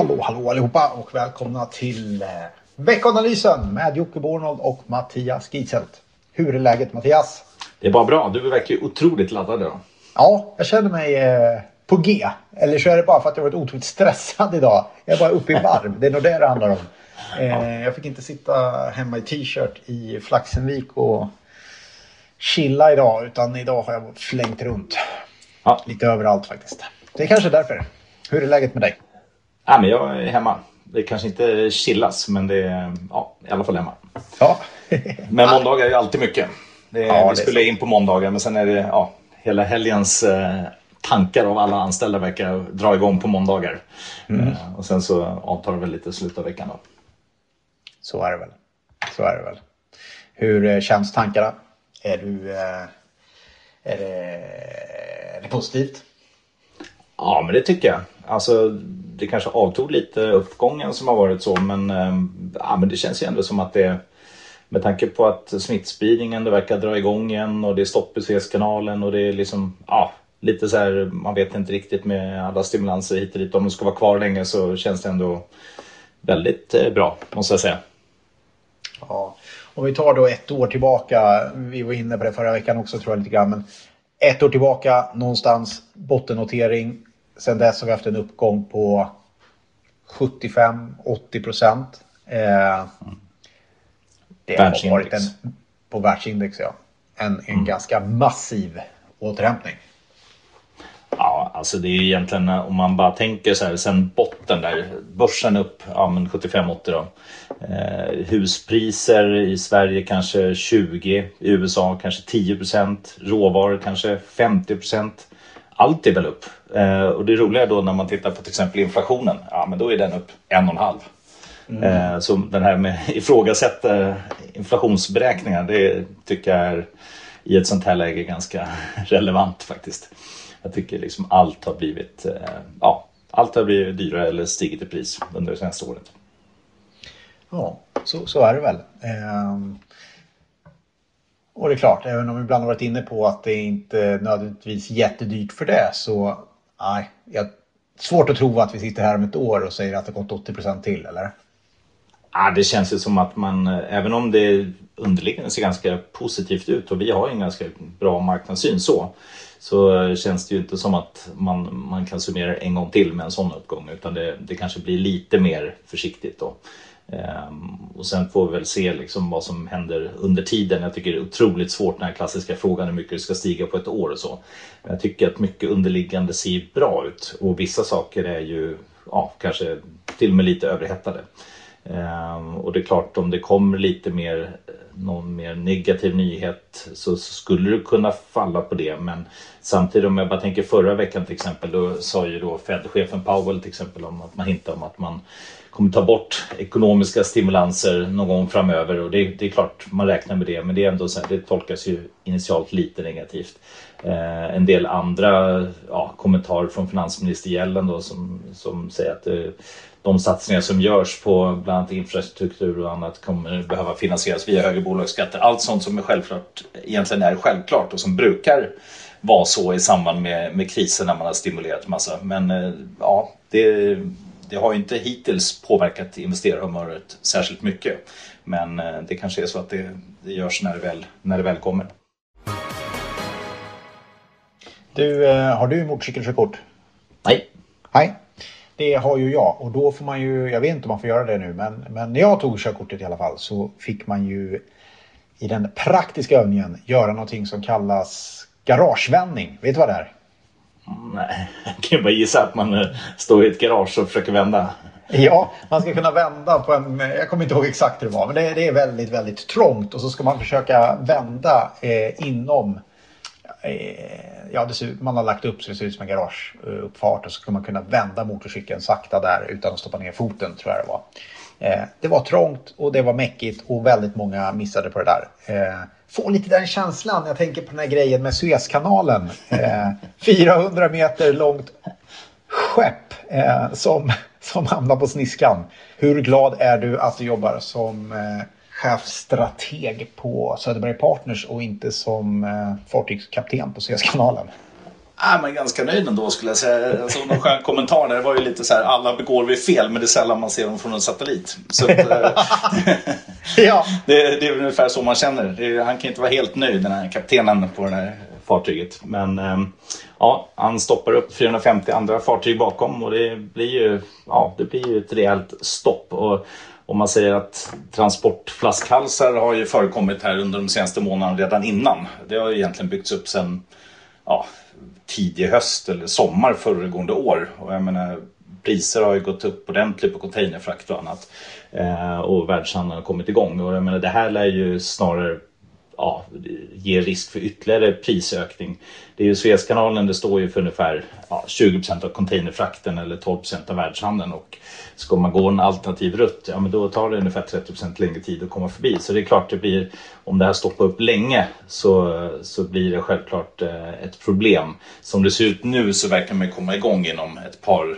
Hallå, hallå allihopa och välkomna till eh, veckanalysen med Jocke Bornold och Mattias Giselt. Hur är läget Mattias? Det är bara bra. Du verkar ju otroligt laddad idag. Ja, jag känner mig eh, på G. Eller så är det bara för att jag varit otroligt stressad idag. Jag är bara uppe i varv. Det är nog det det handlar om. Eh, jag fick inte sitta hemma i t-shirt i Flaxenvik och chilla idag. Utan idag har jag flängt runt. Ja. Lite överallt faktiskt. Det är kanske därför. Hur är läget med dig? Ja, men jag är hemma. Det kanske inte chillas, men det är ja, i alla fall hemma. Ja. Men måndagar är ju alltid mycket. Det, Ja, det vi spelar så. in på måndagar, men sen är det ja, hela helgens eh, tankar av alla anställda verkar dra igång på måndagar. Mm. Eh, och sen så avtar det väl lite i slutet av veckan. Då. Så är det väl. Så är det väl. Hur eh, känns tankarna? Är du... Eh, är, det, är det positivt? Ja, men det tycker jag. Alltså, det kanske avtog lite uppgången som har varit så, men, ehm, ja, men det känns ju ändå som att det med tanke på att smittspridningen det verkar dra igång igen och det är stopp i Suezkanalen och det är liksom, ja, lite så här, man vet inte riktigt med alla stimulanser hit och dit. Om de ska vara kvar länge så känns det ändå väldigt eh, bra, måste jag säga. Ja. Om vi tar då ett år tillbaka. Vi var inne på det förra veckan också tror jag lite grann. Men ett år tillbaka någonstans bottennotering. Sen dess har vi haft en uppgång på 75-80 procent. Eh, det har varit en, på världsindex ja. En, en ganska massiv återhämtning. Ja, alltså det är ju egentligen eh, om man bara tänker så här sen botten där. Börsen upp ja, men 75-80 då. Eh, huspriser i Sverige kanske 20. I USA kanske 10% Råvaror kanske 50 Allt är väl upp. Eh, och det roliga då när man tittar på till exempel inflationen. Ja, men då är den upp 1,5. Eh, så den här med ifrågasätta inflationsberäkningar. Det tycker jag är i ett sånt här läge ganska relevant faktiskt. Jag tycker liksom allt har blivit, eh, ja, allt har blivit dyrare eller stigit i pris under det senaste året. Ja, så, så är det väl. Och det är klart, även om vi ibland har varit inne på att det inte är nödvändigtvis jättedyrt för det så nej, jag svårt att tro att vi sitter här om ett år och säger att det gått 80% till, eller? Ja, det känns ju som att man, även om det underliggande ser ganska positivt ut och vi har ju en ganska bra marknadssyn så, så känns det ju inte som att man, man kan summera en gång till med en sån uppgång utan det, det kanske blir lite mer försiktigt då. Ehm, och sen får vi väl se liksom vad som händer under tiden. Jag tycker det är otroligt svårt den här klassiska frågan hur mycket det ska stiga på ett år och så. Men jag tycker att mycket underliggande ser bra ut och vissa saker är ju ja, kanske till och med lite överhettade. Ehm, och det är klart om det kommer lite mer någon mer negativ nyhet så skulle det kunna falla på det. Men samtidigt om jag bara tänker förra veckan till exempel då sa ju då Fed-chefen Powell till exempel om att man inte om att man kommer ta bort ekonomiska stimulanser någon gång framöver och det, det är klart man räknar med det men det är ändå så här, det tolkas ju initialt lite negativt. Eh, en del andra ja, kommentarer från finansminister Yellen då som, som säger att eh, de satsningar som görs på bland annat infrastruktur och annat kommer behöva finansieras via högre bolagsskatter. Allt sånt som är självklart egentligen är självklart och som brukar vara så i samband med, med kriser när man har stimulerat massa. Men eh, ja, det, det har ju inte hittills påverkat investerarhumöret särskilt mycket. Men eh, det kanske är så att det, det görs när det väl, när det väl kommer. Du, eh, har du motorcykelkörkort? Nej. Nej, det har ju jag och då får man ju, jag vet inte om man får göra det nu, men, men när jag tog körkortet i alla fall så fick man ju i den praktiska övningen göra någonting som kallas garagevändning. Vet du vad det är? Nej, jag kan ju bara gissa att man eh, står i ett garage och försöker vända. Ja, man ska kunna vända på en, eh, jag kommer inte ihåg exakt hur det var, men det, det är väldigt, väldigt trångt och så ska man försöka vända eh, inom eh, Ja, det ser ut, man har lagt upp så det ser ut som en garageuppfart och så ska man kunna vända motorcykeln sakta där utan att stoppa ner foten tror jag det var. Eh, det var trångt och det var mäckigt och väldigt många missade på det där. Eh, får lite den känslan när jag tänker på den här grejen med Suezkanalen. Eh, 400 meter långt skepp eh, som, som hamnar på sniskan. Hur glad är du att du jobbar som eh, chefstrateg på Söderberg Partners och inte som eh, fartygskapten på Suezkanalen? Ah, men ganska nöjd ändå skulle jag säga. Såg någon skön kommentar där. Det var ju lite så här, alla begår vi fel men det är sällan man ser dem från en satellit. Så att, ja. det, det, är ungefär så man känner. Det, han kan inte vara helt nöjd den här kaptenen på det här fartyget. Men ehm, ja, han stoppar upp 450 andra fartyg bakom och det blir ju, ja, det blir ju ett rejält stopp. Och om man säger att transportflaskhalsar har ju förekommit här under de senaste månaderna redan innan. Det har ju egentligen byggts upp sedan ja, tidig höst eller sommar föregående år. Och jag menar, priser har ju gått upp ordentligt på containerfrakt och annat. Eh, och världshandeln har kommit igång. Och jag menar, det här lär ju snarare ja, ger risk för ytterligare prisökning. Det är ju Suezkanalen, det står ju för ungefär ja, 20% av containerfrakten eller 12% av världshandeln. Och ska man gå en alternativ rutt, ja men då tar det ungefär 30% längre tid att komma förbi. Så det är klart det blir, om det här stoppar upp länge så, så blir det självklart eh, ett problem. Som det ser ut nu så verkar man komma igång inom ett par,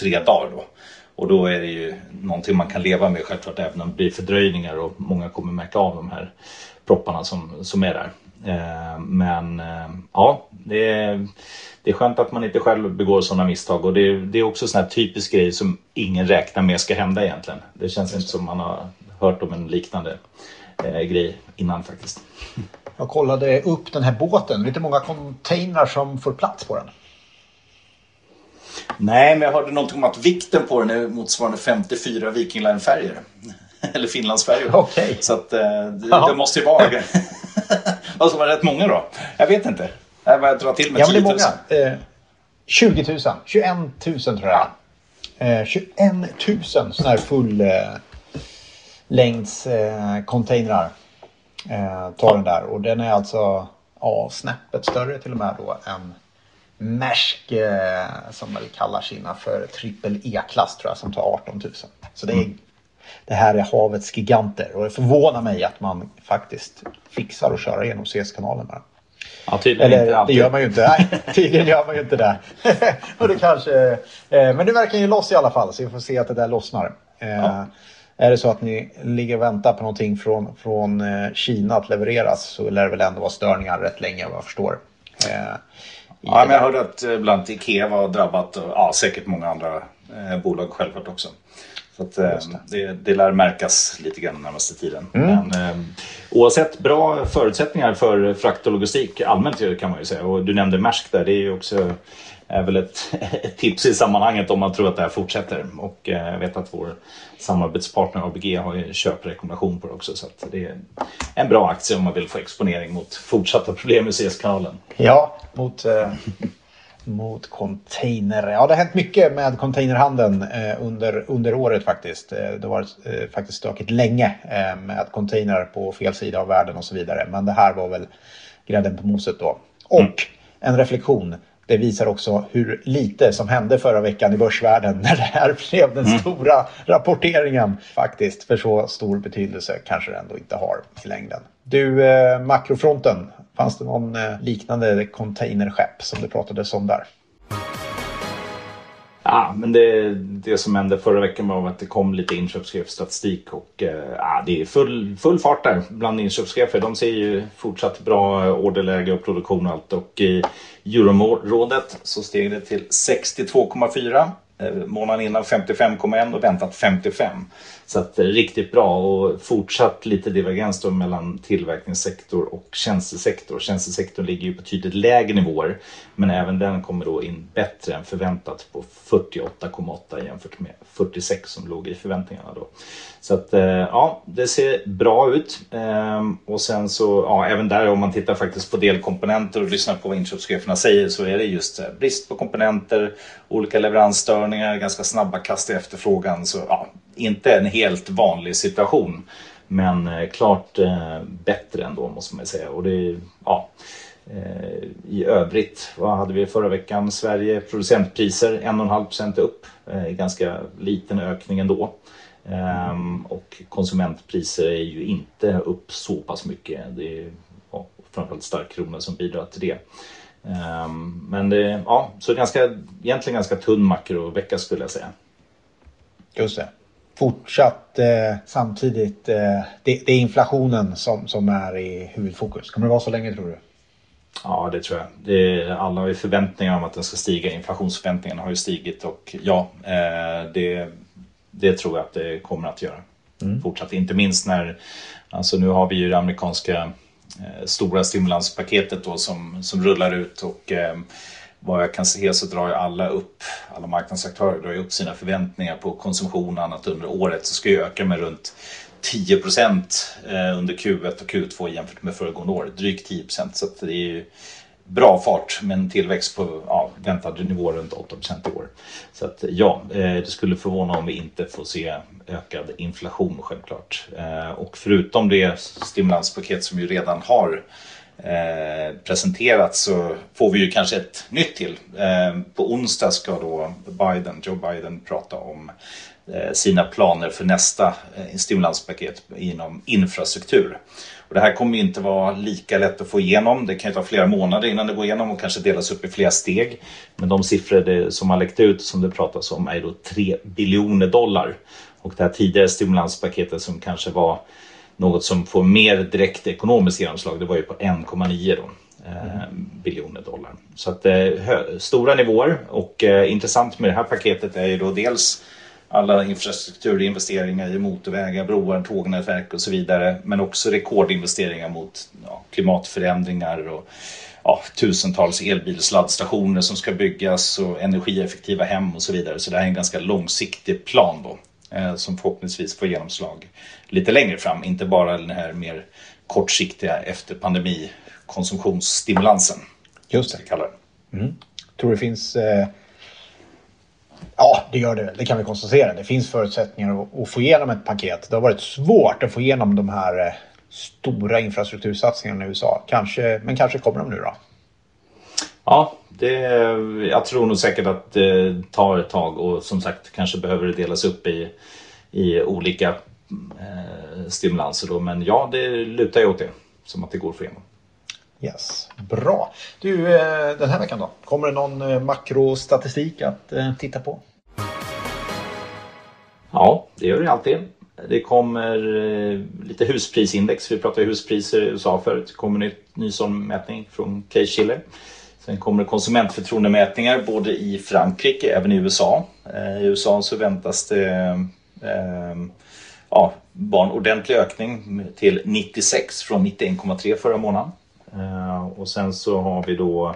tre dagar då. Och då är det ju någonting man kan leva med självklart även om det blir fördröjningar och många kommer märka av de här propparna som, som är där. Eh, men eh, ja, det är, det är skönt att man inte själv begår sådana misstag och det är, det är också sådana här typisk grej som ingen räknar med ska hända egentligen. Det känns inte som man har hört om en liknande eh, grej innan faktiskt. Jag kollade upp den här båten. Vet du hur många containrar som får plats på den? Nej, men jag hörde någonting om att vikten på den är motsvarande 54 Viking Line-färger. Eller Finlandsfärjor. Okay. Så att, eh, det, det, måste ju vara... alltså var det rätt många då? Jag vet inte. Jag bara drar till med ja, 10 000. Ja, det är många. Eh, 20 000. 21 000 tror jag. Eh, 21 000 sådana här full eh, längds eh, containrar eh, tar den där. Och den är alltså ja, snäppet större till och med då än Maersk eh, som väl kallar sina för trippel E-klass tror jag som tar 18 000. Så det är mm det här är havets giganter. Och det förvånar mig att man faktiskt fixar att köra genom Suezkanalen bara. Ja, tydligen Eller, inte alltid. det gör man ju inte. Nej, tydligen gör man ju inte det. och det kanske, eh, men det verkar ju loss i alla fall, så vi får se att det där lossnar. Eh, ja. Är det så att ni ligger och väntar på någonting från, från eh, Kina att levereras så lär det väl ändå vara störningar rätt länge vad jag förstår. Eh, ja, men jag hörde att eh, bland annat Ikea var drabbat och ja, säkert många andra eh, bolag självklart också. Så att, eh, det. Det, lär märkas lite grann närmaste tiden. Mm. Men, eh, oavsett bra förutsättningar för frakt och logistik allmänt kan man ju säga. Och du nämnde Maersk där. Det är ju också är väl ett, ett, tips i sammanhanget om man tror att det här fortsätter. Och eh, jag vet att vår samarbetspartner ABG har ju köprekommendation på det också. Så det är en bra aktie om man vill få exponering mot fortsatta problem i CS-kanalen. Ja, mot eh, mot container. Ja, det har hänt mycket med containerhandeln eh, under, under året faktiskt. Eh, det har varit eh, faktiskt stökigt länge med container på fel sida av världen och så vidare. Men det här var väl grädden på moset då. Och mm. en reflektion. Det visar också hur lite som hände förra veckan i börsvärlden när det här blev den mm. stora rapporteringen. Faktiskt, för så stor betydelse kanske det ändå inte har i längden. Du, eh, makrofronten. Fanns det någon eh, liknande containerskepp som det pratades om där? Ja, men det, det som hände förra veckan var att det kom lite inköpschefsstatistik och eh, ja, det är full, full fart där bland inköpschefer. De ser ju fortsatt bra eh, orderläge och produktion och allt och i eurorådet så steg det till 62,4 eh, månaden innan 55,1 och väntat 55. Så att riktigt bra och fortsatt lite divergens då mellan tillverkningssektor och tjänstesektor. Tjänstesektorn ligger ju på tydligt lägre nivåer men även den kommer då in bättre än förväntat på 48,8 jämfört med 46 som låg i förväntningarna då. Så att eh, ja, det ser bra ut. Ehm, och sen så, ja, även där om man tittar faktiskt på delkomponenter och lyssnar på vad inköpscheferna säger så är det just eh, brist på komponenter, olika leveransstörningar, ganska snabba kast i efterfrågan. Så ja, inte en helt vanlig situation. Men eh, klart eh, bättre ändå måste man säga. Och det, ja, eh, i övrigt, vad hade vi förra veckan? Sverige producentpriser 1,5% upp. Ganska liten ökning ändå. Mm. och konsumentpriser är ju inte upp så pass mycket. Det är ja, framförallt stark krona som bidrar till det. Ehm, men det, ja, så ganska, egentligen ganska tunn makrovecka skulle jag säga. Just det. Fortsatt eh, samtidigt, eh, det, det, är inflationen som, som är i huvudfokus. Kommer det vara så länge tror du? Ja, det tror jag. Det, alla har ju förväntningar om att den ska stiga. Inflationsförväntningarna har ju stigit och ja, eh, det, det tror jag att det kommer att göra. Mm. Fortsatt. Inte minst när, alltså nu har vi ju det amerikanska eh, stora stimulanspaketet då som, som rullar ut och eh, vad jag kan se så drar ju alla upp, alla marknadsaktörer drar ju upp sina förväntningar på konsumtion och annat under året. Så ska ju öka med runt 10 procent eh, under Q1 och Q2 jämfört med föregående år. Drygt 10 procent. Så det är ju bra fart med en tillväxt på ja, väntad nivå runt 8 procent i år. Så att ja, eh, det skulle förvåna om vi inte får se ökad inflation självklart. Eh, och förutom det stimulanspaket som ju redan har Eh, presenterats så får vi ju kanske ett nytt till. Eh, på onsdag ska då Biden, Joe Biden prata om Eh, sina planer för nästa eh, stimulanspaket inom infrastruktur. Och det här kommer inte vara lika lätt att få igenom. Det kan ju ta flera månader innan det går igenom och kanske delas upp i flera steg. Men de siffror som har läckt ut som det pratas om är då 3 biljoner dollar. Och det här tidigare stimulanspaketet som kanske var något som får mer direkt ekonomiskt genomslag, det var ju på 1,9 då. Eh, biljoner dollar. Så att eh, stora nivåer och eh, intressant med det här paketet är ju då dels alla infrastrukturinvesteringar i motorvägar, broar, tågnätverk och så vidare. Men också rekordinvesteringar mot ja, klimatförändringar och ja, tusentals elbilsladdstationer som ska byggas och energieffektiva hem och så vidare. Så det här är en ganska långsiktig plan då som förhoppningsvis får genomslag lite längre fram. Inte bara den här mer kortsiktiga efter pandemi konsumtionsstimulansen. Just det. Kallar det. Mm. Tror det finns eh Ja, det gör det. Det kan vi konstatera. Det finns förutsättningar att, få igenom ett paket. Det har varit svårt att få igenom de här eh, stora infrastruktursatsningarna i USA. Kanske, men kanske kommer de nu då? Ja, det, jag tror nog säkert att det tar ett tag och som sagt kanske behöver det delas upp i, i olika eh, stimulanser. Då. Men ja, det lutar ju åt det. Som att det går att igenom. Yes, Bra. Du, eh, den här veckan då? Kommer det någon eh, makrostatistik att eh, titta på? Ja, det gör det alltid. Det kommer lite husprisindex. Vi pratade huspriser i USA förut. Det kommer en ny sån mätning från Case Schiller. Sen kommer det konsumentförtroendemätningar både i Frankrike, även i USA. Eh, I USA så väntas det ehm, ja, var en ordentlig ökning till 96 från 91,3 förra månaden. Eh, och sen så har vi då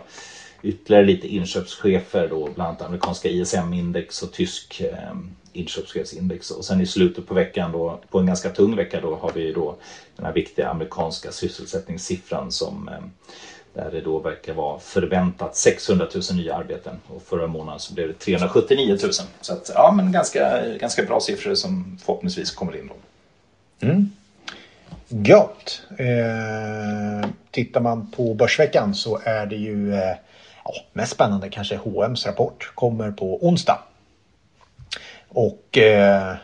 ytterligare lite inköpschefer då, bland annat amerikanska ISM-index och tysk eh, inköpschefsindex. Och sen i slutet på veckan då, på en ganska tung vecka då, har vi då den här viktiga amerikanska sysselsättningssiffran som eh, där det då verkar vara förväntat 600 000 nya arbeten och förra månaden så blev det 379 000. Så att, ja, men ganska, ganska bra siffror som förhoppningsvis kommer in då. Mm. Gött! Eh, tittar man på Börsveckan så är det ju eh, ja, mest spännande kanske H&M's rapport kommer på onsdag. Och eh,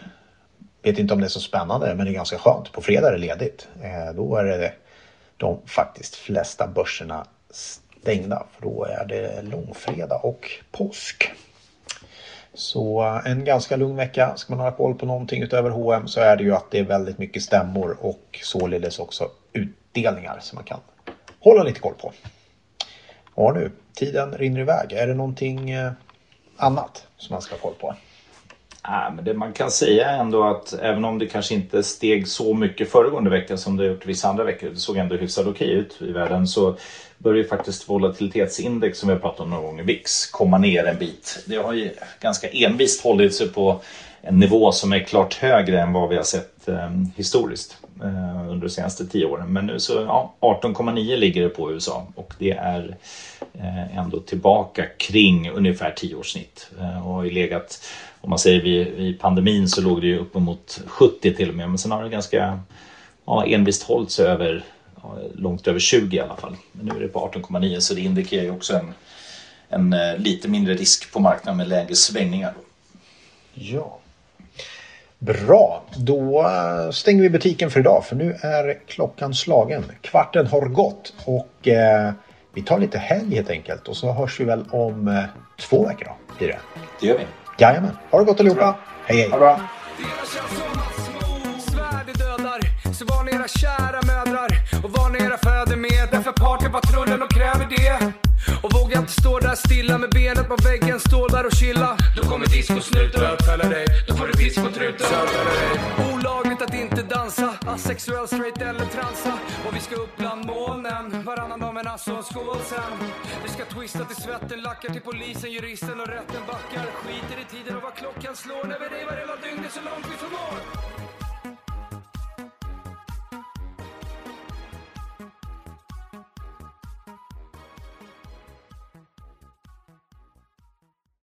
vet inte om det är så spännande men det är ganska skönt. På fredag är det ledigt. Eh, då är det de faktiskt flesta börserna stängda. För då är det långfredag och påsk. Så eh, en ganska lugn vecka. Ska man ha koll på någonting utöver H&M så är det ju att det är väldigt mycket stämmor och således också utdelningar som man kan hålla lite koll på. Ja nu, tiden rinner iväg. Är det någonting eh, annat som man ska ha koll på? Ja, men det man kan säga ändå att även om det kanske inte steg så mycket föregående vecka som det gjort vissa andra veckor, det såg ändå hyfsat okej ut i världen, så börjar ju faktiskt volatilitetsindex som vi har pratat om några gånger, VIX, komma ner en bit. Det har ju ganska envist hållit sig på en nivå som är klart högre än vad vi har sett eh, historiskt eh, under de senaste tio åren. Men nu så, ja, 18,9 ligger det på USA och det är eh, ändå tillbaka kring ungefär 10 års snitt eh, och har ju legat om man säger vid, vid pandemin så låg det ju uppemot 70 till och med men sen har det ganska ja, envist hållit sig över långt över 20 i alla fall. Men nu är det på 18,9 så det indikerar ju också en, en eh, lite mindre risk på marknaden med lägre svängningar. Ja. Bra, då eh, stänger vi butiken för idag för nu är klockan slagen. Kvarten har gått och eh, vi tar lite helg helt enkelt och så hörs vi väl om eh, två veckor då. Blir det. det gör vi. Jajamän. Ha det gott allihopa. Hej hej. Ha det bra. Så var ni era kära mödrar och var ni era fäder med för partypatrullen och kräver det. Och vågar inte stå där stilla med benet på väggen, stå där och chilla. Då kommer discosnuten bötfälla dig. Då får du discotruten bötfälla dig. Olagligt att inte dansa, asexuell, straight eller transa. Och vi ska upp bland molnen, varannan dag men alltså skål sen. Vi ska twista till svetten, lackar till polisen, juristen och rätten backar. Skiter i tiden och vad klockan slår när vi revar hela dygnet så långt vi